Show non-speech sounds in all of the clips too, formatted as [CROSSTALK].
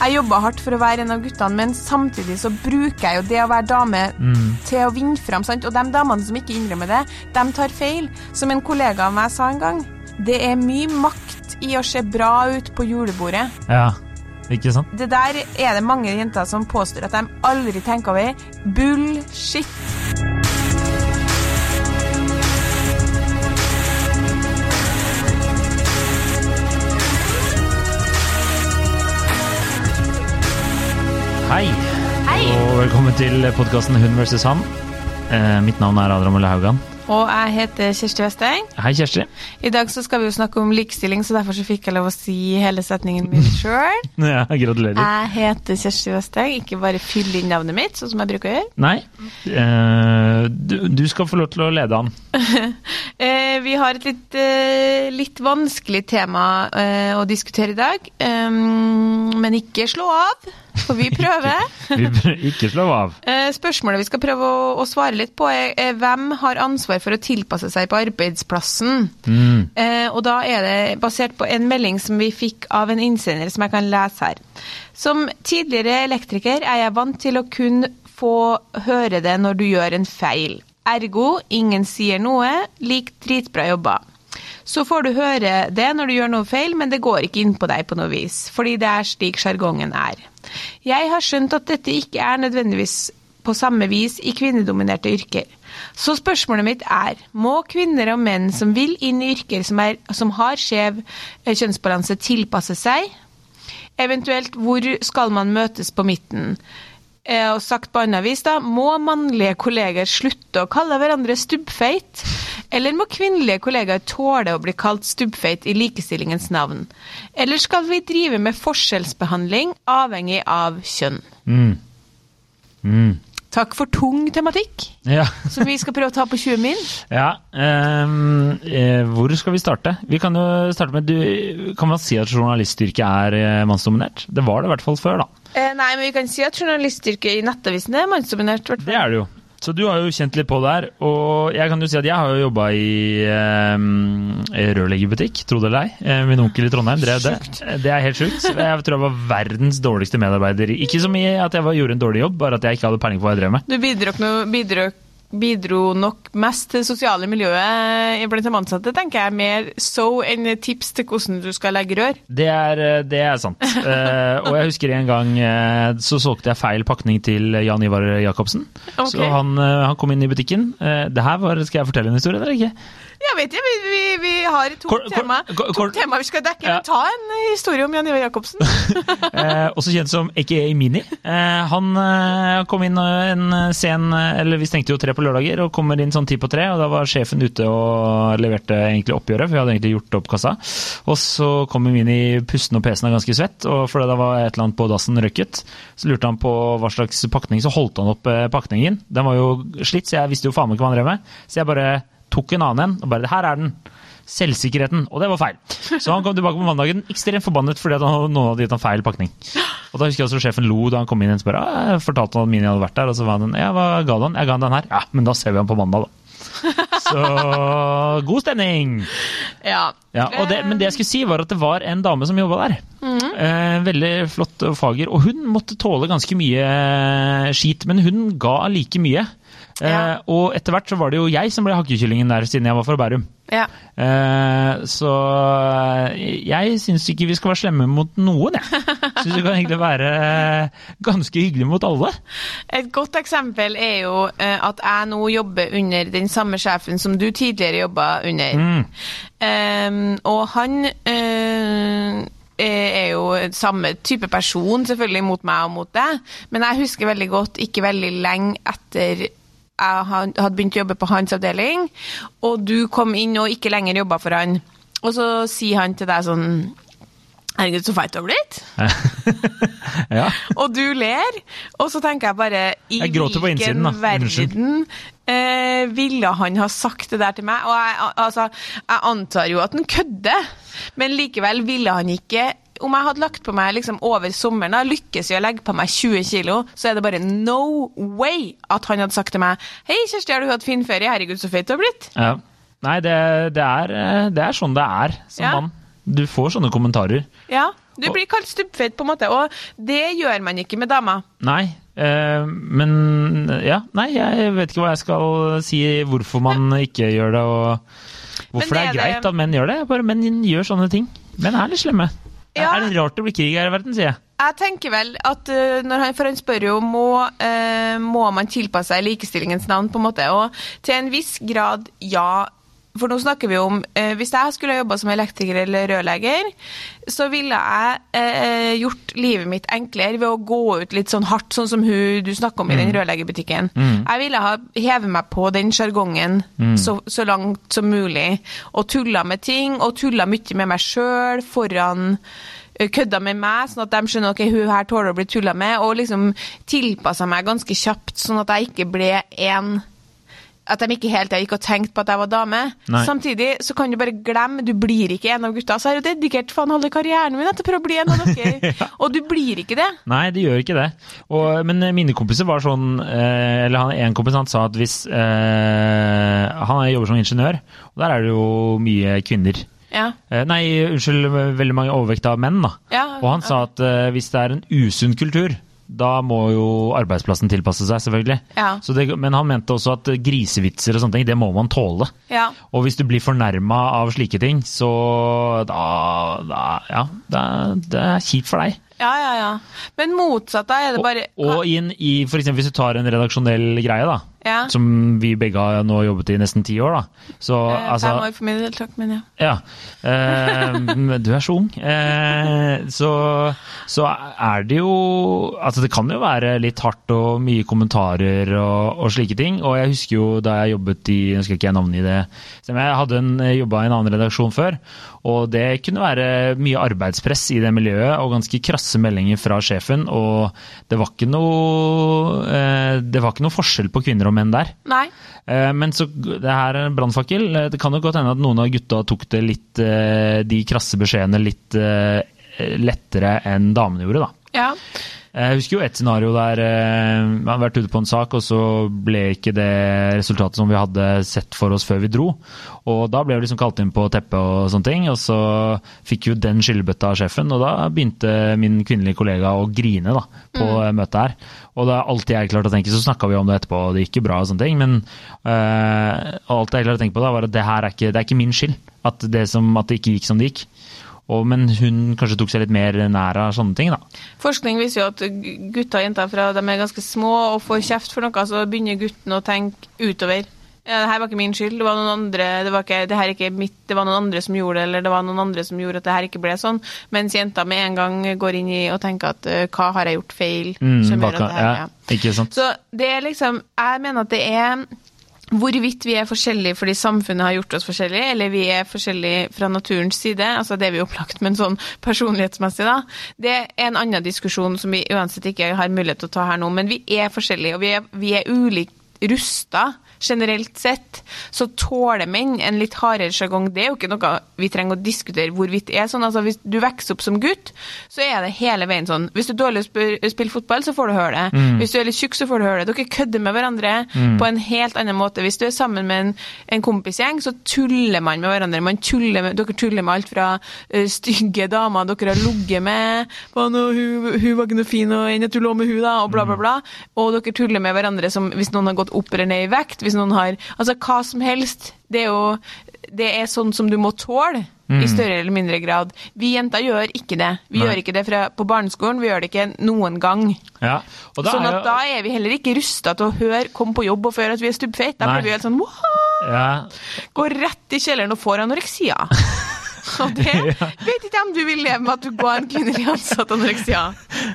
Jeg jobber hardt for å være en av guttene, men samtidig så bruker jeg jo det å være dame til å vinne fram. Sant? Og de damene som ikke innrømmer det, de tar feil. Som en kollega av meg sa en gang, det er mye makt i å se bra ut på julebordet. Ja, ikke sant? Det der er det mange jenter som påstår at de aldri tenker over. Bullshit. Og velkommen til podkasten Hun versus han. Eh, mitt navn er Adrian Mølle Haugan. Og jeg heter Kjersti Westeng. Hei, Kjersti. I dag så skal vi jo snakke om likestilling, så derfor så fikk jeg lov å si hele setningen min sjøl. [LAUGHS] Ja, gratulerer. Jeg heter Kjersti Westeng, ikke bare fyll inn navnet mitt, sånn som jeg bruker å gjøre. Nei, eh, du, du skal få lov til å lede an. [LAUGHS] Eh, vi har et litt, eh, litt vanskelig tema eh, å diskutere i dag, um, men ikke slå av, for vi prøver. Vi bør ikke slå av. Eh, Spørsmålet vi skal prøve å, å svare litt på, er, er hvem har ansvar for å tilpasse seg på arbeidsplassen? Mm. Eh, og da er det basert på en melding som vi fikk av en innsender som jeg kan lese her. Som tidligere elektriker er jeg vant til å kun få høre det når du gjør en feil. Ergo, ingen sier noe, lik dritbra jobba. Så får du høre det når du gjør noe feil, men det går ikke inn på deg på noe vis, fordi det er slik sjargongen er. Jeg har skjønt at dette ikke er nødvendigvis på samme vis i kvinnedominerte yrker. Så spørsmålet mitt er, må kvinner og menn som vil inn i yrker som, er, som har skjev eh, kjønnsbalanse, tilpasse seg? Eventuelt, hvor skal man møtes på midten? Eh, Og sagt på annet vis, da, må mannlige kolleger slutte å kalle hverandre stubbfeit? Eller må kvinnelige kollegaer tåle å bli kalt stubbfeit i likestillingens navn? Eller skal vi drive med forskjellsbehandling avhengig av kjønn? Mm. Mm. Takk for tung tematikk, Ja. [LAUGHS] som vi skal prøve å ta på 20 min. ja um, eh, hvor skal vi starte? Vi kan jo starte med du, Kan man si at journalistyrket er eh, mannsdominert? Det var det i hvert fall før, da. Eh, nei, men vi kan si at journalistyrket i Nettavisen er mannsdominert. Det er det jo. Så du har jo kjent litt på det her. Og jeg kan jo si at jeg har jo jobba i eh, rørleggerbutikk, tro det eller ei. Eh, min onkel i Trondheim drev det. Det er helt sjukt. Jeg tror jeg var verdens dårligste medarbeider. Ikke så mye at jeg var, gjorde en dårlig jobb, bare at jeg ikke hadde peiling på hva jeg drev med. Du bidro, no, bidro, bidro nok mest til det sosiale miljøet blant de ansatte, tenker jeg. Mer so enn tips til hvordan du skal legge rør. Det er, eh, det er sant. uh, og jeg husker en gang uh, så solgte jeg feil pakning til Jan Ivar Jacobsen. Okay. Så han, uh, han kom inn i butikken. Det her var, Skal jeg fortelle en historie, eller ikke? Jeg vet ikke, vi, vi, vi har to Kort- tema, kort- to kort- tema vi skal dekke. Ja. Men ta en historie om Jan Ivar Jacobsen. [LAUGHS] Eh, også kjent som aka Mini. Eh, han eh, kom inn eh, en sen Eller vi stengte jo tre på lørdager, og kommer inn sånn ti på tre. Og da var sjefen ute og leverte egentlig oppgjøret, for vi hadde egentlig gjort opp kassa. Og så kommer Mini pustende og pesende ganske svett, og fordi det var et eller annet på dassen røkket, så lurte han på hva slags pakning, så holdt han opp eh, pakningen. Den var jo slitt, så jeg visste jo faen meg ikke hva han drev med. Så jeg bare tok en annen en, og bare Her er den! Selvsikkerheten. Og det var feil. Så han kom tilbake på mandagen ekstremt forbannet fordi han, noen hadde gitt ham feil pakning. Og da husker jeg også sjefen lo da han kom inn og spør, ah, jeg fortalte han at Mini hadde vært der. Og så var han ja, hva ga du han? Jeg ga han den her. Ja, men da ser vi han på mandag, da. Så god stemning! Ja. Ja, og det, men det jeg skulle si var at det var en dame som jobba der. Eh, veldig flott og fager. Og hun måtte tåle ganske mye eh, skit, men hun ga like mye. Eh, Og etter hvert så var det jo jeg som ble hakkekyllingen der, siden jeg var fra Bærum. ja. Eh, så eh, jeg syns ikke vi skal være slemme mot noen, jeg. [LAUGHS] Syns vi kan egentlig være eh, ganske hyggelige mot alle. Et godt eksempel er jo eh, at jeg nå jobber under den samme sjefen som du tidligere jobba under. Mm. Eh, og han eh, er jo samme type person selvfølgelig mot meg og mot deg, men jeg husker veldig godt, ikke veldig lenge etter jeg hadde begynt å jobbe på hans avdeling, og du kom inn og ikke lenger jobba for han. Og så sier han til deg sånn Herregud, så feit du har blitt. [LAUGHS] Ja. Og du ler, og så tenker jeg bare I Jeg hvilken innsiden, verden eh, ville han ha sagt det der til meg? Og jeg, altså, jeg antar jo at han kødder, men likevel ville han ikke om jeg hadde lagt på meg liksom over sommeren, da, lykkes i å legge på meg 20 kilo, så er det bare no way at han hadde sagt til meg Hei, Kjersti, har du hatt fin ferie? Herregud, så feit du har blitt. ja. Nei, det, det, er, eh, det er sånn det er som Ja. mann. Du får sånne kommentarer. Ja, Du blir kalt stubbfeit, på en måte, og det gjør man ikke med damer. Nei, Uh, men ja. Nei, jeg vet ikke hva jeg skal si hvorfor man ikke gjør det, og hvorfor det Men er det- greit at menn gjør det. Bare menn gjør sånne ting. Menn er litt slemme. Ja. Er det rart det blir krig her i verden, sier jeg. Jeg tenker vel at uh, når han, For han spør jo må, uh, må man tilpasse seg likestillingens navn, på en måte. Og til en viss grad, ja. For nå snakker vi om eh, Hvis jeg skulle jobba som elektriker eller rørlegger, så ville jeg eh, gjort livet mitt enklere ved å gå ut litt sånn hardt, sånn som hun du snakker om i den rørleggerbutikken. Jeg ville ha hevet meg på den sjargongen så, så langt som mulig, og tulla med ting, og tulla mye med meg sjøl foran kødda med meg, sånn at de skjønner ok, hun her tåler å bli tulla med, og liksom tilpassa meg ganske kjapt, sånn at jeg ikke ble en At de ikke helt gikk og tenkte på at jeg var dame. Nei. Samtidig så kan du bare glemme, du blir ikke en av gutta. Så jeg har jo dedikert faen halve karrieren min til å prøve å bli en av dere, [LAUGHS] og du blir ikke det. Nei, det gjør ikke det. Og, men mine kompiser var sånn eh, Eller han, en kompis han sa at hvis eh, Han jobber som ingeniør, og der er det jo mye kvinner. Ja. Eh, nei, unnskyld, veldig mange overvekt av menn, da. Ja, og han sa at eh, hvis det er en usunn kultur, da må jo arbeidsplassen tilpasse seg, selvfølgelig. Ja. Så det, men han mente også at grisevitser og sånne ting, det må man tåle. Ja. Og hvis du blir fornærma av slike ting, så da, da Ja, det det er kjipt for deg. ja, ja, ja. Men motsatt, da er det bare Og, og inn i, for eksempel hvis du tar en redaksjonell greie, da. Ja. Som vi begge har nå jobbet i nesten ti år, da. Så Eh, altså Fem år for min del, takk, men ja. Ja. Eh, du er så ung. Eh, så, så er det jo Altså, det kan jo være litt hardt og mye kommentarer og, og slike ting. Og jeg husker jo da jeg jobbet i Nå skal ikke jeg navngi det. men Jeg hadde en, jobba i en annen redaksjon før, og det kunne være mye arbeidspress i det miljøet og ganske krasse meldinger fra sjefen. Og det var ikke noe eh, Det var ikke noe forskjell på kvinner og menn der. Nei. Eh, Men så, det her er en brannfakkel. Eh, Det kan jo godt hende at noen av gutta tok det litt, de krasse beskjedene litt lettere enn damene gjorde, da. Ja. Jeg husker jo et scenario der eh, har hadde vært ute på en sak, og så ble ikke det resultatet som vi hadde sett for oss før vi dro. Og da ble vi liksom kalt inn på teppet og sånne ting, og så fikk jo den skyllebøtta av sjefen, og da begynte min kvinnelige kollega å grine da, på mm. møtet her. Og da alt jeg klarte å tenke, så snakka vi om det etterpå, og det gikk jo bra og sånne ting, men eh, alt jeg klarte å tenke på da, var at det her er ikke, det er ikke min skyld at det, som, at det ikke gikk som det gikk. Og, men hun kanskje tok seg litt mer nær av sånne ting, da. Forskning viser jo at gutter og jenter fra de er ganske små og får kjeft for noe, så begynner gutten å tenke utover. Ja, det her var ikke min skyld, det var noen andre det var, ikke, det her er ikke mitt, det var noen andre som gjorde det, eller det var noen andre som gjorde at det her ikke ble sånn. Mens jenta med en gang går inn i og tenker at øh, hva har jeg gjort feil? Mm, som gjør at det her, ja, ja. ikke sant? Så det er liksom Jeg mener at det er hvorvidt vi er forskjellige fordi samfunnet har gjort oss forskjellige, eller vi er forskjellige fra naturens side, altså det er vi opplagt, men sånn personlighetsmessig, da. Det er en annen diskusjon som vi uansett ikke har mulighet til å ta her nå, men vi er forskjellige, og vi er, er ulikt rusta. Generelt sett så tåler menn en litt hardere sjargong. Det er jo ikke noe vi trenger å diskutere hvorvidt det er sånn. Altså, hvis du vokser opp som gutt, så er det hele veien sånn. Hvis du er dårlig til å spille fotball, så får du høre det. Hvis du er litt tjukk, så får du høre det. Dere kødder med hverandre på en helt annen måte. Hvis du er sammen med en, en kompisgjeng, så tuller man med hverandre. Man tuller med, dere tuller med alt fra uh, stygge damer dere har ligget med, «Hva hun, hun var ikke noe fin, og du lå med hun da, og bla, bla, bla. Og dere tuller med hverandre som hvis noen har gått opp eller ned i vekt, hvis noen har Altså hva som helst. Det er jo det er sånn som du må tåle. I større eller mindre grad. Vi jenter gjør ikke det. Vi Nei. gjør ikke det fra, på barneskolen, vi gjør det ikke noen gang. Ja, sånn at jo- da er vi heller ikke rusta til å høre, 'kom på jobb og føre at vi er stubbfeite. Da Nei. blir vi helt sånn «Wow!» ja, Går rett i kjelleren og får anoreksia. [LAUGHS] [LAUGHS] Og det vet ikke om du vil leve med at du ga en kvinnelig ansatt anoreksia.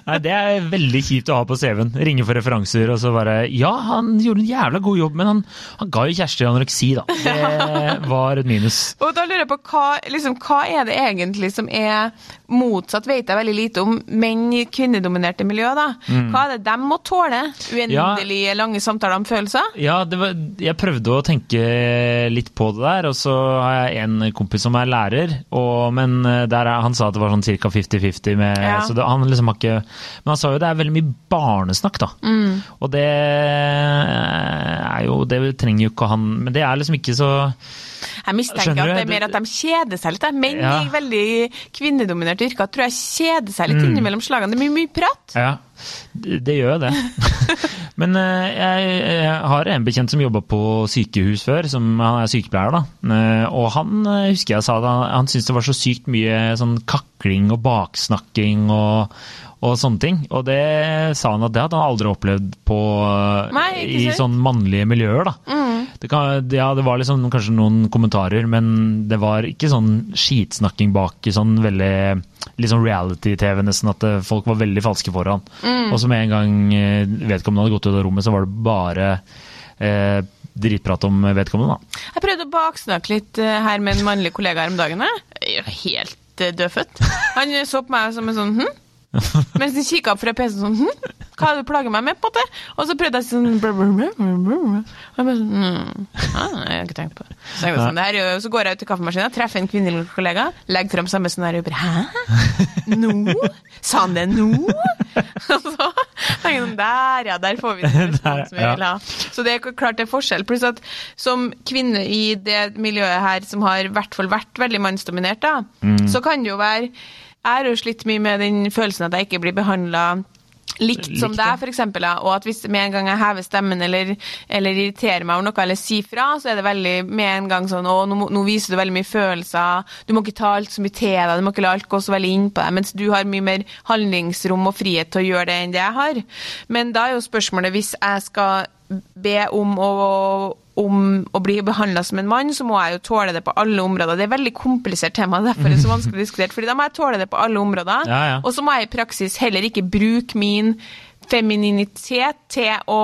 Nei, Det er veldig kjipt å ha på CV-en. Ringe for referanser og så bare Ja, han gjorde en jævla god jobb, men han, han ga jo Kjersti anoreksi, da. [LAUGHS] Det var et minus. Og da lurer jeg på hva, liksom, hva er det egentlig som er motsatt, vet jeg veldig lite om, menn i kvinnedominerte miljø, da. Hva er det de må tåle? Uendelige lange samtaler om følelser? Ja, det var, jeg prøvde å tenke litt på det der, og så har jeg en kompis som er lærer, og, men der er, han sa at det var sånn ca. 50-50 Ja. Så det, han liksom har ikke Men han sa jo det er veldig mye barnesnakk, da. Mm. Og det er jo Det trenger jo ikke han Men det er liksom ikke så Jeg mistenker at det er mer at de kjeder seg litt. Menn Ja. i veldig kvinnedominerte yrker tror jeg kjeder seg litt Mm. innimellom slagene. Det er mye, mye prat. Ja, det det gjør jo det. Men eh, jeg, jeg har en bekjent som jobba på sykehus før, som han er sykepleier, da. Eh, Og han eh, husker jeg sa at han, han syntes det var så sykt mye sånn kakling og baksnakking og, og sånne ting. Og det sa han at det hadde han aldri opplevd på, Nei, i sånn mannlige miljøer, da. Mm. Det, kan, ja, det var liksom kanskje noen kommentarer, men det var ikke sånn skitsnakking bak i sånn veldig sånn reality-TV, nesten, at eh, folk var veldig falske foran. Mm. Og så med en gang eh, vedkommende hadde gått ut av rommet, så var det bare eh, dritprat om vedkommende, da. Jeg prøvde å baksnakke litt eh, her med en mannlig kollega her om dagen. jeg. Er helt dødfødt. Han så på meg som en sånn hm? [LAUGHS] Mens de kikka opp fra PC-en sånn hm? Hva er det du plager meg med? på det? Og så prøvde jeg sånn brr, brr, brr. Og jeg bare sånn mm, ah, Jeg har ikke tenkt på det. Så, jeg sånn, det her er så går jeg ut til kaffemaskinen, treffer en kvinnelig kollega, legger frem samme scenario. bare, Hæ? Nå? Sa han det nå? [LAUGHS] Og så tenker jeg sånn Der, ja. Der får vi den responsen vi vil ha. Så det er klart det er forskjell. Pluss at som kvinne i det miljøet her som har i hvert fall vært veldig mannsdominert, da, Mm. så kan det jo være Jeg har jo slitt mye med den følelsen at jeg ikke blir behandla likt som Likt, deg, f.eks., og at hvis med en gang jeg hever stemmen eller, eller irriterer meg over noe eller sier fra, så er det veldig med en gang sånn å, nå, nå viser du veldig mye følelser, du må ikke ta alt så mye til deg, du må ikke la alt gå så veldig inn på deg, mens du har mye mer handlingsrom og frihet til å gjøre det enn det jeg har. Men da er jo spørsmålet, hvis jeg skal be om å om å bli behandla som en mann, så må jeg jo tåle det på alle områder. Det er et veldig komplisert tema, derfor er det så vanskelig å diskutere. fordi da må jeg tåle det på alle områder. Ja, ja. Og så må jeg i praksis heller ikke bruke min femininitet til å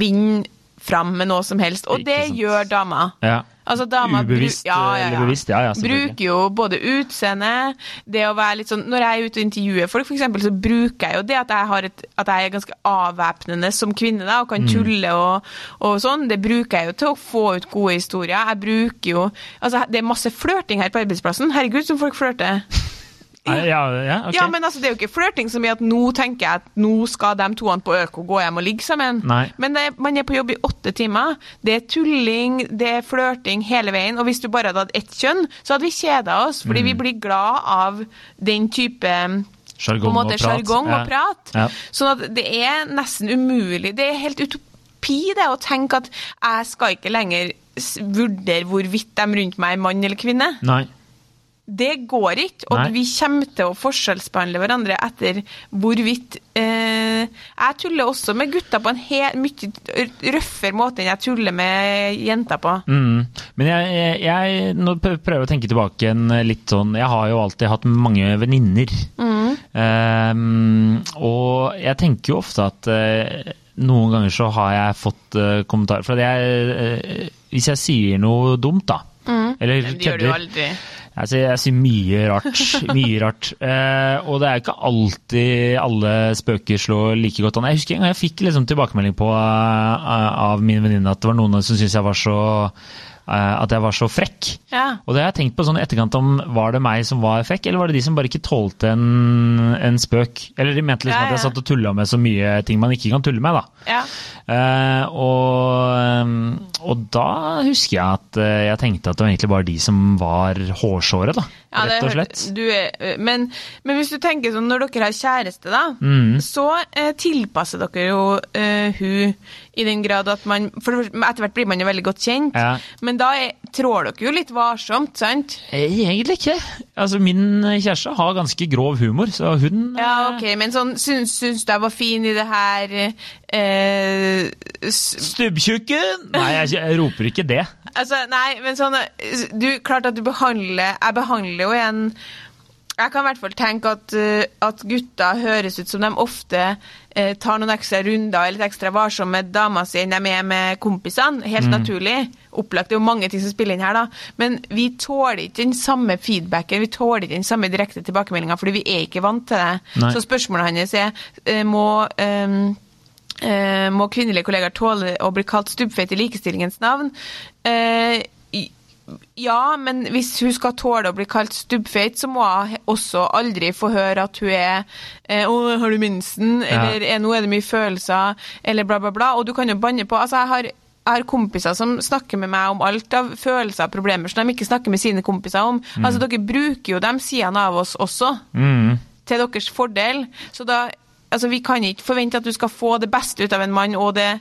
vinne fram med noe som helst. Og det gjør damer. Ja. Altså, dama ja, ja, eller bevisst, ja, ja. Bruker jo både utseende, det å være litt sånn Når jeg er ute og intervjuer folk, eksempel, så bruker jeg jo det at jeg, har et, at jeg er ganske avvæpnende som kvinne da, og kan Mm. tulle og, og sånn. Det bruker jeg jo til å få ut gode historier. Jeg bruker jo Altså, det er masse flørting her på arbeidsplassen. Herregud, som folk flørter. Ja, ja, okay. Ja, men altså, det er jo ikke flørting som i at nå tenker jeg at nå skal de toene på Øko gå hjem og ligge sammen. Nei. Men det, man er på jobb i åtte timer. Det er tulling, det er flørting hele veien. Og hvis du bare hadde hatt ett kjønn, så hadde vi kjeda oss, fordi vi blir glad av den type Sjargong Jargong og og prat. Ja. Sånn at det er nesten umulig. Det er helt utopi det å tenke at jeg skal ikke lenger vurdere hvorvidt de rundt meg er mann eller kvinne. Nei. Det går ikke, og Nei. vi kommer til å forskjellsbehandle hverandre etter hvorvidt eh, Jeg tuller også med gutter på en helt mye røffere måte enn jeg tuller med jenter på. Mm. Men jeg, jeg, jeg nå prø- prøver å tenke tilbake en litt sånn Jeg har jo alltid hatt mange venninner. Mm. Eh, og jeg tenker jo ofte at eh, noen ganger så har jeg fått uh, kommentarer For at jeg, eh, hvis jeg sier noe dumt, da, eller Men det gjør du jo kødder aldri. Jeg sier, jeg sier mye rart. Mye rart. [LAUGHS] Eh, og det er ikke alltid alle spøker slår like godt an. Jeg husker en gang jeg fikk liksom tilbakemelding på eh, av min venninne at det var noen som syntes jeg var så at jeg var så frekk. Ja. Og det har jeg tenkt på sånn i etterkant om var det meg som var frekk, eller var det de som bare ikke tålte en, en spøk? Eller de mente liksom Ja, at jeg satt og tulla med så mye ting man ikke kan tulle med, da. ja. Eh, og, ehm, og da husker jeg at eh, jeg tenkte at det var egentlig bare de som var hårsåre, da. Ja, rett og slett. Du er, men, men hvis du tenker sånn, når dere har kjæreste, da, Mm. så eh, tilpasser dere jo eh, hun i den grad at man For etter hvert blir man jo veldig godt kjent, Ja. men da er, trår dere jo litt varsomt, sant? Eh, Egentlig ikke. Altså, min kjæreste har ganske grov humor, så hun Ja, eh, ok, men sånn, syns, syns du jeg var fin i det her eh, Stubbtjukken! Nei, jeg, jeg roper ikke det. Altså, nei, men sånn Du, klart at du behandler Jeg behandler jo en Jeg kan i hvert fall tenke at, eh, at gutter høres ut som de ofte eh, tar noen ekstra runder eller litt ekstra varsomme med dama si enn de er med kompisene. Helt naturlig. Opplagt. Det er jo mange ting som spiller inn her, da. Men vi tåler ikke den samme feedbacken, vi tåler ikke den samme direkte tilbakemeldinga, fordi vi er ikke vant til det. Nei. Så spørsmålet hans er eh, må eh, må kvinnelige kollegaer tåle å bli kalt stubbfeit i likestillingens navn? Eh, Ja, men hvis hun skal tåle å bli kalt stubbfeit, så må hun også aldri få høre at hun er eh, 'Å, har du mensen?' Eller ja. 'Nå er det mye følelser', eller bla, bla, bla. Og du kan jo banne på Altså, jeg har, jeg har kompiser som snakker med meg om alt av følelser og problemer som de ikke snakker med sine kompiser om. Altså, dere bruker jo de sidene av oss også Mm. til deres fordel. Så da Altså, Vi kan ikke forvente at du skal få det beste ut av en mann. og det,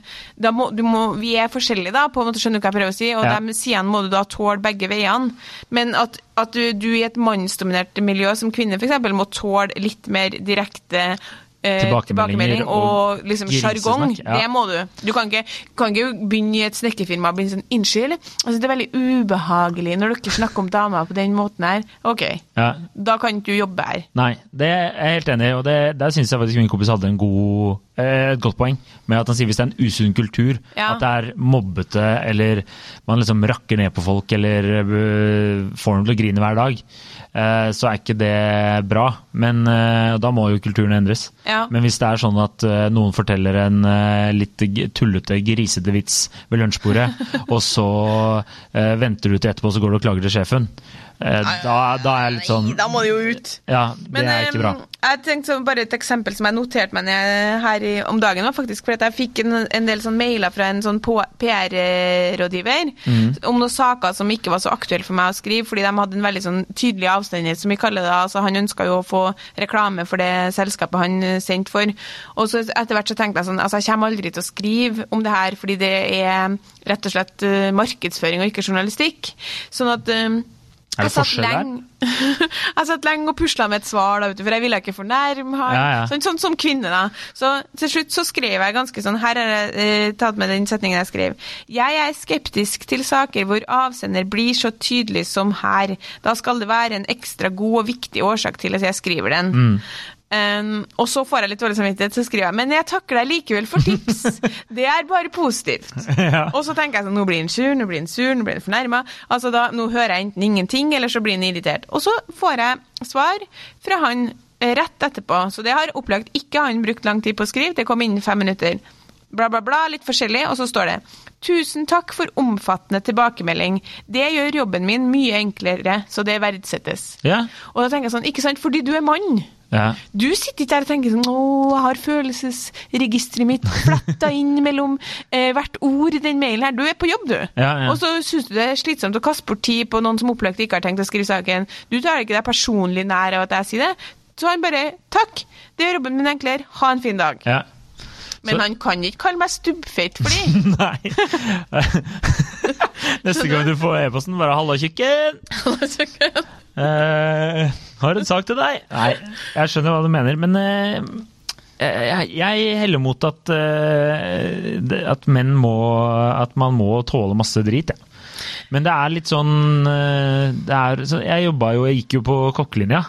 må, du må, Vi er forskjellige, da, på en måte, skjønner du hva jeg prøver å si? Og Ja. de sidene må du da tåle begge veiene. Men at, at du, du i et mannsdominert miljø som kvinne f.eks. må tåle litt mer direkte eh, tilbakemelding og og liksom sjargong. ja. Det må du. Du kan ikke, kan ikke begynne i et snekkerfirma og bli sånn 'Unnskyld, altså, det er veldig ubehagelig når dere snakker om damer på den måten her'. OK, Ja. da kan ikke du jobbe her. Nei, det er jeg helt enig i, og det, der syns jeg faktisk min kompis hadde en god, eh, et godt poeng. Med at han sier hvis det er en usunn kultur, Ja. at det er mobbete, eller man liksom rakker ned på folk, eller øh, får dem til å grine hver dag, eh, så er ikke det bra. Men eh, da må jo kulturen endres. Ja. Men hvis det er sånn at eh, noen forteller en eh, litt tullete, grisete vits ved lunsjbordet, [LAUGHS] og så eh, venter du til etterpå, så går du og klager til sjefen, eh, da, da er jeg litt sånn Da må det jo ut. Ja, det Men er ikke bra. eh, jeg tenkte bare et eksempel som jeg noterte meg her i, om dagen. var faktisk for at Jeg fikk en, en del sånn mailer fra en sånn PR-rådgiver Mm. om noen saker som ikke var så aktuelle for meg å skrive, fordi de hadde en veldig sånn tydelig avstendighet, som vi kaller det. altså Han ønska jo å få reklame for det selskapet han eh, sendte for. Og så etter hvert så tenkte jeg sånn altså Jeg kommer aldri til å skrive om det her, fordi det er rett og slett eh, markedsføring og ikke journalistikk. Sånn at eh, Er det satt forskjell der? jeg satt [LAUGHS] lenge og pusla med et svar, da, for jeg ville ikke fornærme han. Ja, ja. Sånn, sånn som kvinne, da. Så til slutt så skrev jeg ganske sånn Her har jeg eh, tatt med den setningen jeg skrev. Jeg er skeptisk til saker hvor avsender blir så tydelig som her. Da skal det være en ekstra god og viktig årsak til at jeg skriver den. Mm. Um, og så får jeg litt dårlig samvittighet, så skriver jeg men jeg takker deg likevel for tips. Det er bare positivt. [LAUGHS] Ja. Og så tenker jeg sånn, nå blir han sur, nå blir han sur, nå blir han fornærma. Altså da, nå hører jeg enten ingenting, eller så blir han irritert. Og så får jeg svar fra han eh, rett etterpå. Så det har opplagt ikke han brukt lang tid på å skrive, det kom innen fem minutter. Bla, bla, bla, litt forskjellig, og så står det Tusen takk for omfattende tilbakemelding. Det gjør jobben min mye enklere, så det verdsettes. Ja. Og da tenker jeg sånn, ikke sant, fordi du er mann. Ja. Du sitter ikke der og tenker sånn Å, jeg har følelsesregisteret mitt fletta inn mellom eh, hvert ord i den mailen her. Du er på jobb, du. Ja, ja. Og så syns du det er slitsomt å kaste bort tid på noen som opplagt ikke har tenkt å skrive saken. Du tar ikke deg personlig nær av at jeg sier det. Så han bare Takk, det gjør jobben min enklere. Ha en fin dag. ja. Men Så- han kan ikke kalle meg stubbfeit fordi [LAUGHS] Nei. [LAUGHS] Neste gang du får e-posten, bare 'halla, tjukken'. Eh, har en sak til deg. Nei, jeg skjønner hva du mener, men eh, jeg, jeg heller mot at, eh, at menn må At man må tåle masse drit, jeg. Men det er litt sånn eh, det er, Jeg jobba jo, jeg gikk jo på kokkelinja.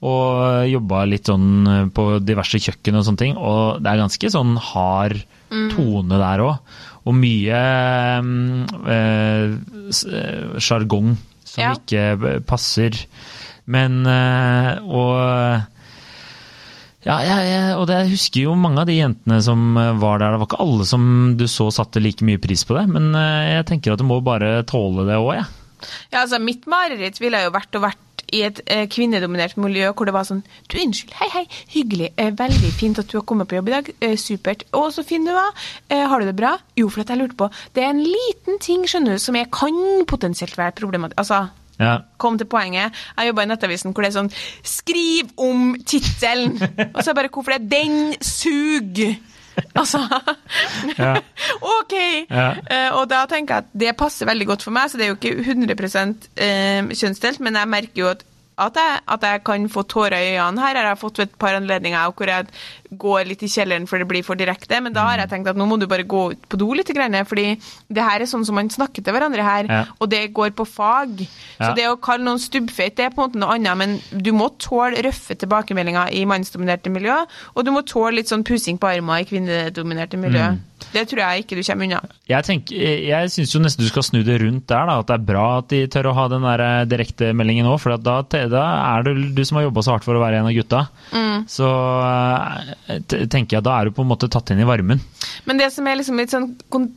Og jobba litt sånn på diverse kjøkken og sånne ting. Og det er ganske sånn hard tone der òg. Og mye sjargong eh, eh, sjargong som Ja. ikke passer. Men eh, Og ja, jeg, jeg, og det, jeg husker jo mange av de jentene som eh, var der. Det var ikke alle som du så satte like mye pris på det, men eh, jeg tenker at du må bare tåle det òg, jeg. Ja, altså, mitt mareritt ville jo vært å vært i et eh, kvinnedominert miljø hvor det var sånn Du, unnskyld, hei, hei, hyggelig, eh, veldig fint at du har kommet på jobb i dag, eh, supert. Og så fin du var. Har du det bra? Jo, for at jeg lurte på Det er en liten ting, skjønner du, som jeg kan potensielt være problematisk Altså, Ja. kom til poenget. Jeg jobba i Nettavisen hvor det er sånn Skriv om tittelen! [LAUGHS] Og så er bare Hvorfor det? Den suger! Altså Ja. [LAUGHS] OK! Ja. Uh, og da tenker jeg at det passer veldig godt for meg, så det er jo ikke 100 eh, kjønnsdelt, men jeg merker jo at at jeg, at jeg kan få tårer i øynene. Her jeg har jeg fått ved et par anledninger hvor jeg går litt i kjelleren for det blir for direkte, men da har jeg tenkt at nå må du bare gå ut på do litt, fordi det her er sånn som man snakker til hverandre her, Ja. og det går på fag. Så Ja. det å kalle noen stubbfeit, det er på en måte noe annet, men du må tåle røffe tilbakemeldinger i mannsdominerte miljø, og du må tåle litt sånn pusing på armer i kvinnedominerte miljø. Det tror jeg ikke du kommer unna. Jeg, tenker, jeg syns jo nesten du skal snu det rundt der, da, at det er bra at de tør å ha den der eh, direktemeldingen òg, for da, da er det du som har jobba så hardt for å være en av gutta. Så t- tenker jeg da er du på en måte tatt inn i varmen. Men det som er liksom litt sånn,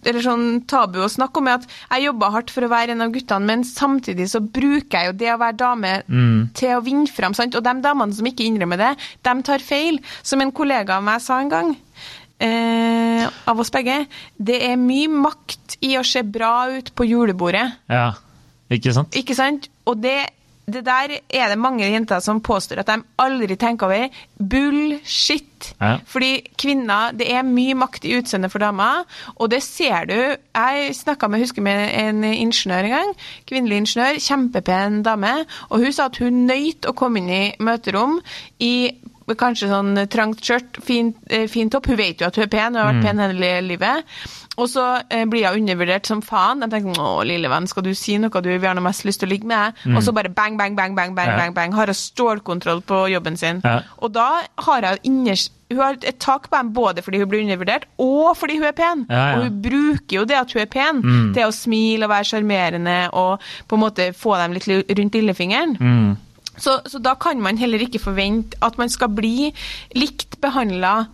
eller sånn tabu å snakke om, er at jeg jobber hardt for å være en av guttene, men samtidig så bruker jeg jo det å være dame til å vinne fram. Sant? Og de damene som ikke innrømmer det, de tar feil. Som en kollega av meg sa en gang, eh, av oss begge, det er mye makt i å se bra ut på julebordet. Ja, ikke sant? Ikke sant? Og det, det der er det mange jenter som påstår at de aldri tenker over. Bullshit! Ja. Fordi kvinner Det er mye makt i utseendet for damer, og det ser du. Jeg snakka med, husker med en ingeniør en gang. Kvinnelig ingeniør. Kjempepen dame. Og hun sa at hun nøyt å komme inn i møterom i Kanskje sånn trangt skjørt, fin, eh, fin topp. Hun vet jo at hun er pen, hun har vært pen hele livet. Og så eh, blir hun undervurdert som faen. Jeg tenker 'Å, lille venn, skal du si noe? Du vil gjerne mest lyst til å ligge med Mm. Og så bare bang, bang, bang, bang, bang, Ja. bang, bang. Har hun stålkontroll på jobben sin. Ja. Og da har hun innerst hun har et tak på dem både fordi hun blir undervurdert, og fordi hun er pen. Ja, ja. Og hun bruker jo det at hun er pen, til å smile og være sjarmerende og på en måte få dem litt rundt lillefingeren. Mm. Så, så da kan man heller ikke forvente at man skal bli likt behandla,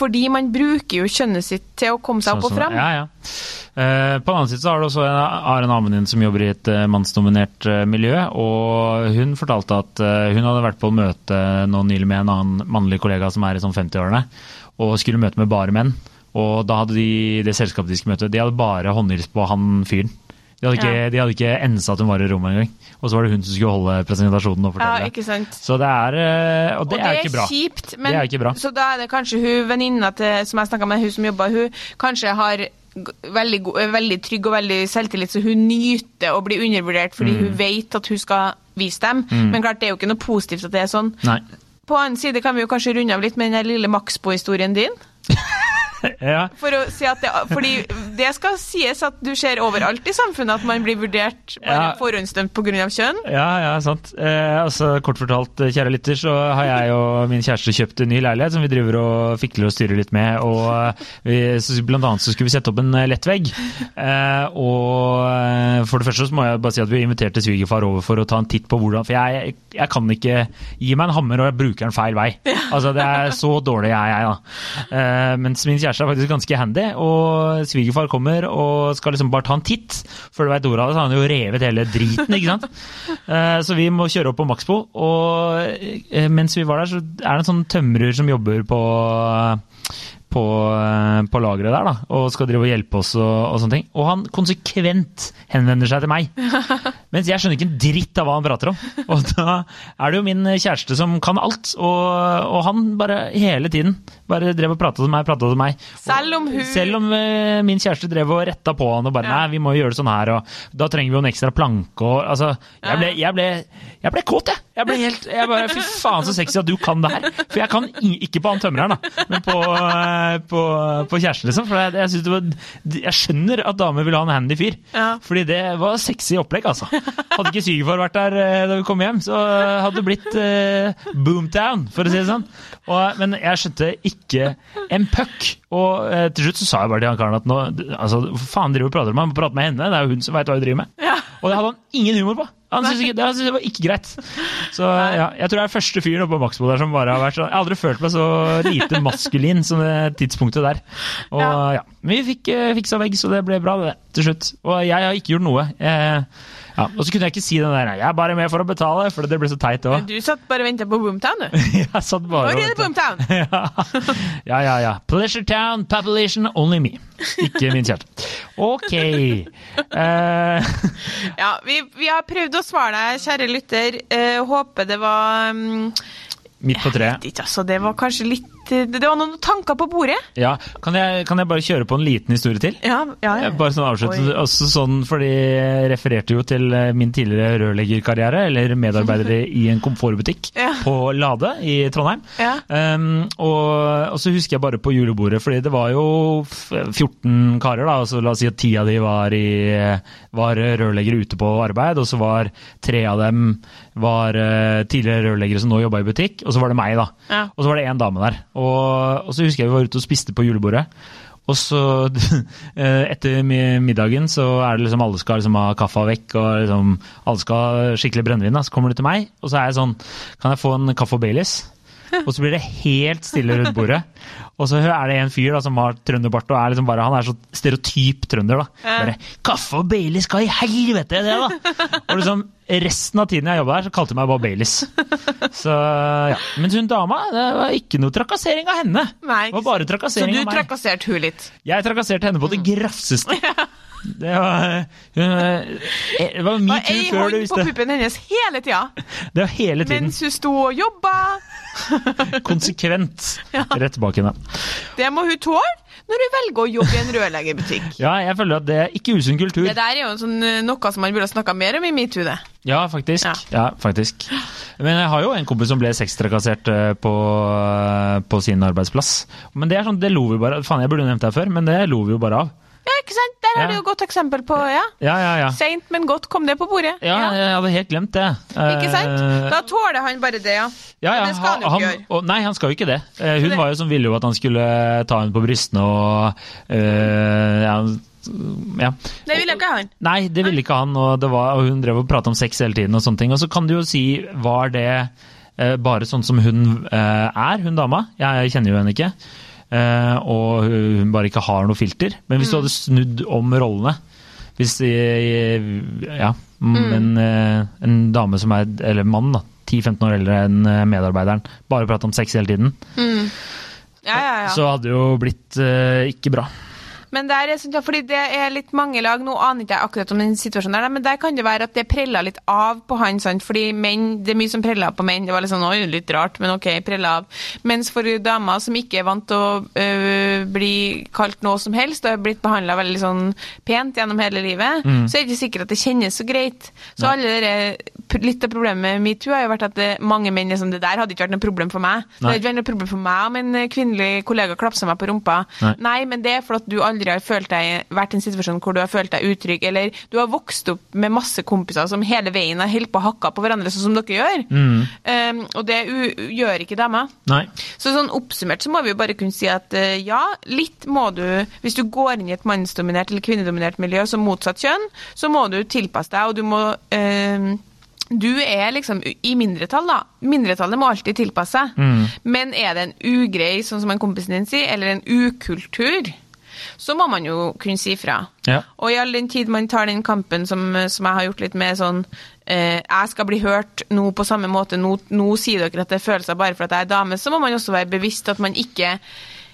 fordi man bruker jo kjønnet sitt til å komme seg opp og Sånn fram. Ja, ja. Eh, på den annen side så har du også en, har en annen som jobber i et eh, mannsdominert eh, miljø. og Hun fortalte at hun hadde vært på møte nå nylig med en annen mannlig kollega som er i sånn 50-årene, og skulle møte med bare menn. Og da hadde de det selskapet de skulle møte, de hadde bare håndhils på han fyren. De hadde ikke, Ja. de hadde ikke ensa at hun var i rommet engang. Og så var det hun som skulle holde presentasjonen og fortelle. Ja, ikke sant? Så det er eh, Og det, er ikke bra. kjipt, men Det er ikke bra. så da er det kanskje hun venninna som jeg snakka med, hun som jobba, hun kanskje har veldig, er veldig trygg og veldig selvtillit, så hun nyter å bli undervurdert fordi Mm. hun vet at hun skal vise dem. Men klart, det er jo ikke noe positivt at det er sånn. Nei. På annen side kan vi jo kanskje runde av litt med den lille Maxbo-historien din. [LAUGHS] [LAUGHS] Ja. For å si at det, fordi det skal sies at du ser overalt i samfunnet at man blir vurdert bare Ja. forhåndsdømt pga. kjønn. Ja, ja, sant. Eh, altså, kort fortalt, eh, kjære lytter, så har jeg og min kjæreste kjøpt en ny leilighet som vi driver og fikler og styrer litt med. og eh, vi, så Blant annet så skulle vi sette opp en lett lettvegg. Eh, og eh, for det første så må jeg bare si at vi inviterte svigerfar over for å ta en titt på hvordan For jeg, jeg kan ikke gi meg en hammer og jeg bruker den feil vei. Altså, Det er så dårlig jeg er, da. Eh, mens min kjæreste er faktisk ganske handy, og svigerfar kommer og skal liksom bare ta en titt. Før du veit ordet av det, så har han jo revet hele driten, ikke sant. [LAUGHS] Eh, så vi må kjøre opp på Maxbo, og eh, mens vi var der, så er det en sånn tømrer som jobber på på, eh, på lageret der da, og skal drive og hjelpe oss og, og sånne ting. Og han konsekvent henvender seg til meg. [LAUGHS] Mens jeg skjønner ikke en dritt av hva han prater om. Og da er det jo min kjæreste som kan alt, og, og han bare hele tiden bare drev og prata til meg, til meg. Selv om hun- Selv om uh, min kjæreste drev og retta på han og bare Ja. nei, vi må jo gjøre det sånn her, og da trenger vi jo en ekstra planke og altså Jeg ble, jeg ble, jeg ble kåt, jeg. Jeg ble helt jeg bare, Fy faen, så sexy at du kan det her. For jeg kan ikke på han tømreren, da, men på, eh, på, på kjæresten, liksom. For jeg, jeg, var, jeg skjønner at damer vil ha en handy fyr. Ja. Fordi det var sexy opplegg, altså. Hadde ikke svigerfar vært der eh, da vi kom hjem, så hadde det blitt uh, boomtown, for å si det sånn. Og, men jeg skjønte ikke en puck. Og eh, til slutt så sa jeg bare til han karen at nå, altså, hva faen driver du og prater med? Han må prate med henne, det er jo hun som veit hva hun driver med. Og det hadde han ingen humor på. Han syntes ikke, det, han synes var ikke greit. Så ja, jeg tror jeg er første fyren oppe på Maxbo der som bare har vært sånn Jeg har aldri følt meg så lite maskulin som det tidspunktet der. Og Ja. ja, men vi fikk uh, fiksa vegg, så det ble bra, det, til slutt. Og jeg har ikke gjort noe. Jeg, ja, og så kunne jeg ikke si den der Jeg er bare med for å betale, for det ble så teit òg. Du satt bare og venta på Boomtown, du. [LAUGHS] Jeg satt bare Når er det Boomtown? [LAUGHS] ja. ja, ja, ja. Pleasure Town, population only me. Ikke min kjæreste. Ok. Uh... [LAUGHS] Ja, vi, vi har prøvd å svare deg, kjære lytter. Uh, håper det var um, midt på treet. ikke, altså, Det var kanskje litt Det det var noen tanker på bordet. Ja, kan jeg, kan jeg bare kjøre på en liten historie til? Ja, ja, ja. Bare sånn avsluttende. Altså, sånn, fordi jeg refererte jo til eh, min tidligere rørleggerkarriere, eller medarbeidere [LAUGHS] i en komfortbutikk Ja. på Lade i Trondheim. Ja. Um, og, og så husker jeg bare på julebordet, fordi det var jo 14 karer, da, og så la oss si at ti av de var, i, var rørleggere ute på arbeid, og så var tre av dem var eh, tidligere rørleggere som nå jobba i butikk, og så var det meg, da. Ja. Og så var det én dame der. Og, og så husker jeg vi var ute og spiste på julebordet. Og så [LAUGHS] eh, etter middagen så er det liksom alle skal liksom ha kaffa vekk, og liksom alle skal ha skikkelig brennevin. Så kommer de til meg, og så er jeg sånn Kan jeg få en kaffe og Baileys? Og så blir det helt stille rundt bordet. Og så er det en fyr da, som har trønderbart og er liksom bare, han er så stereotyp trønder. da. Bare 'Kaffe og Baileys, hva i helvete er det?' da? Og liksom Resten av tiden jeg jobba der, så kalte hun meg bare Baileys. Så ja. Mens hun dama, det var ikke noe trakassering av henne. Nei, det var bare trakassering av meg. Så du trakasserte hun litt? Jeg trakasserte henne på det grafseste. Det var, hun, eh, det var metoo før du hånd på puppen hennes hele tida, [LAUGHS] Det var hele tiden. mens hun sto og jobba. [LAUGHS] Konsekvent [LAUGHS] rett bak henne. Det må hun tåle når hun velger å jobbe i en rørleggerbutikk. Ja, jeg føler at det er ikke usunn kultur. Det der er jo sånn, eh, noe som man burde snakka mer om i metoo. det. Ja, faktisk. Ja. Ja. faktisk. Men jeg har jo en kompis som ble sextrakassert eh, på, eh, på sin arbeidsplass. Men det er sånn, det lo vi bare Faen, jeg burde nevnt det her før, men det lo vi jo bare av. Ja, ikke sant? Der har Ja. du jo et godt eksempel på ja. Ja, ja, ja. Seint, men godt kom det på bordet. Ja, jeg hadde helt glemt det. Ikke sant? Eh, Da tåler han bare det, ja. Ja, ja, Men det skal han jo ikke gjøre. Å, nei, han skal jo ikke det. Eh, Hun var jo som ville jo at han skulle ta henne på brystene og øh, ja, ja. Det ville ikke han. Nei, det ville ikke han, og, det var, og hun drev og prata om sex hele tiden og sånne ting. Og så kan du jo si, var det eh, bare sånn som hun eh, er, hun dama? Jeg kjenner jo henne ikke. Eh, og hun bare ikke har noe filter. Men hvis du Mm. hadde snudd om rollene hvis eh, Ja, Mm. en, eh, en dame som er Eller mann, da. 10-15 år eldre enn medarbeideren. Bare prate om sex hele tiden. Ja, ja, ja. Så hadde det jo blitt ikke bra. Men der er sånn, ja, fordi det er litt mange lag, nå aner ikke jeg akkurat om den situasjonen der, men der kan det være at det preller litt av på han, sant? fordi menn, det er mye som preller av på menn, det var litt sånn, oi, litt rart, men ok, preller av. Mens for damer som ikke er vant til å øh, bli kalt noe som helst, og er blitt behandlet veldig sånn pent gjennom hele livet, så er det ikke sikkert at det kjennes så greit. Så alle dere, litt av problemet med MeToo har jo vært at det, mange menn er sånn, det der hadde ikke vært noe problem for meg. Det hadde ikke vært noe problem for meg om en kvinnelig kollega klapsa meg på rumpa. Nei. Nei, men det er for at du aldri har følt deg, vært i en situasjon hvor du har følt deg utrygg, eller du har vokst opp med masse kompiser som hele veien har holdt på å hakke på hverandre, sånn som dere gjør. Um, og det gjør ikke damer. Nei. Så sånn oppsummert så må vi jo bare kunne si at uh, ja, litt må du Hvis du går inn i et mannsdominert eller kvinnedominert miljø som motsatt kjønn, så må du tilpasse deg, og du må uh, du er liksom i mindretall, da. Mindretallet må alltid tilpasse seg. Men er det en ugrei, sånn som en kompisen din sier, eller en ukultur, så må man jo kunne si fra. Ja. Og i all den tid man tar den kampen som, som jeg har gjort litt med sånn eh, Jeg skal bli hørt nå på samme måte, nå, nå sier dere at det er følelser bare for at jeg er dame, så må man også være bevisst at man ikke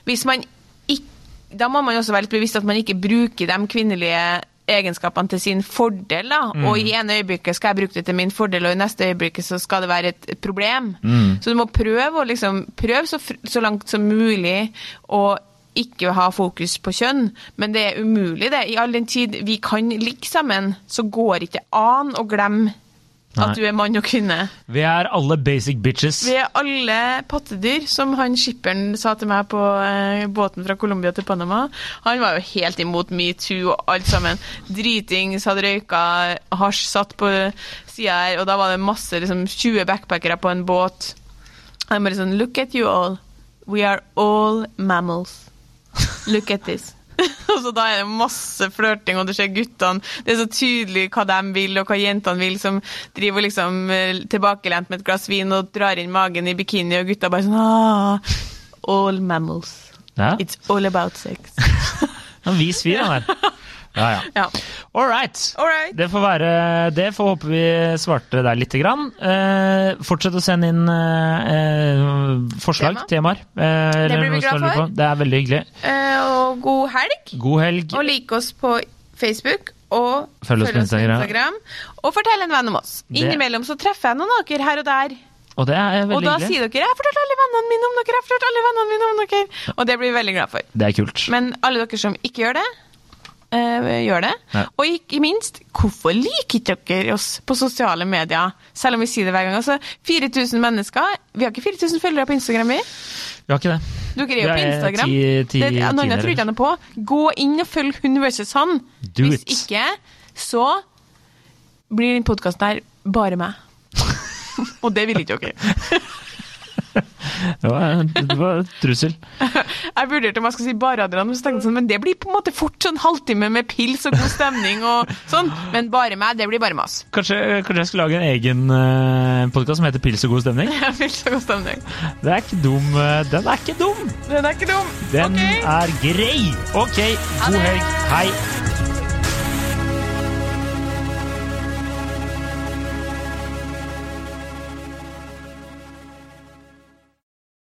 Hvis man ikke Da må man også være litt bevisst at man ikke bruker de kvinnelige egenskapene til sin fordel. da, Og i ene øyeblikket skal jeg bruke det til min fordel, og i neste øyeblikket så skal det være et problem. Så du må prøve å liksom, prøve så, så langt som mulig å ikke ha fokus på kjønn, men det er umulig det. I all den tid vi kan ligge sammen, så går ikke an å glemme Nei. at du er mann og kvinne. Vi er alle basic bitches. Vi er alle pattedyr, som han skipperen sa til meg på eh, båten fra Colombia til Panama. Han var jo helt imot metoo og alt sammen. Dritings, hadde røyka hasj, satt på sida her, og da var det masse, liksom 20 backpackere på en båt. Han bare sånn Look at you all. We are all mammals. Look at this. [LAUGHS] og så da er det masse flørting, og du ser guttene Det er så tydelig hva de vil, og hva jentene vil, som driver liksom eh, tilbakelent med et glass vin og drar inn magen i bikini, og gutta bare sånn ah, All mammals. Ja, It's all about sex. [LAUGHS] en vis vi han der. Ja, ja. ja. All right. All right. Det får være det. Får håpe vi svarte deg lite grann. Eh, fortsett å sende inn eh, forslag, Tema. temaer. Eh, eller blir vi glad for. Det er veldig hyggelig. Eh, og god helg. God helg. Og like oss på Facebook. Og Følg oss på Instagram. Og fortell en venn om oss. Innimellom så treffer jeg noen av dere her og der. Og det er Og da hyggelig. sier dere 'jeg har fortalt alle vennene mine om dere', jeg har fortalt alle vennene mine om dere. Og det blir vi veldig glad for. Det er kult. Men alle dere som ikke gjør det, gjør det. Ja. Og ikke minst, hvorfor liker ikke dere oss på sosiale medier? Selv om vi sier det hver gang. Altså, 4000 mennesker. Vi har ikke 4000 følgere på Instagram, vi. Vi har ikke det. Dere er jo på Instagram. ti- ti- det, er noen jeg tror ikke han er på. Gå inn og følg Hun versus han. Do Hvis it. ikke, så blir den podkasten her bare meg. [LAUGHS] og det vil ikke dere. [LAUGHS] Det var, det var trussel. [LAUGHS] Jeg vurderte om jeg skulle si bare men så tenkte jeg sånn, men det blir på en måte fort sånn halvtime med pils og god stemning og sånn. Men bare meg, det blir bare mas. Kanskje, kanskje jeg skal lage en egen uh, podkast som heter Pils og god stemning? [LAUGHS] pils og god stemning. Det er ikke dum. eh, Den er ikke dum! Den er ikke dum. Den okay. er grei! Ok, god helg. Hei.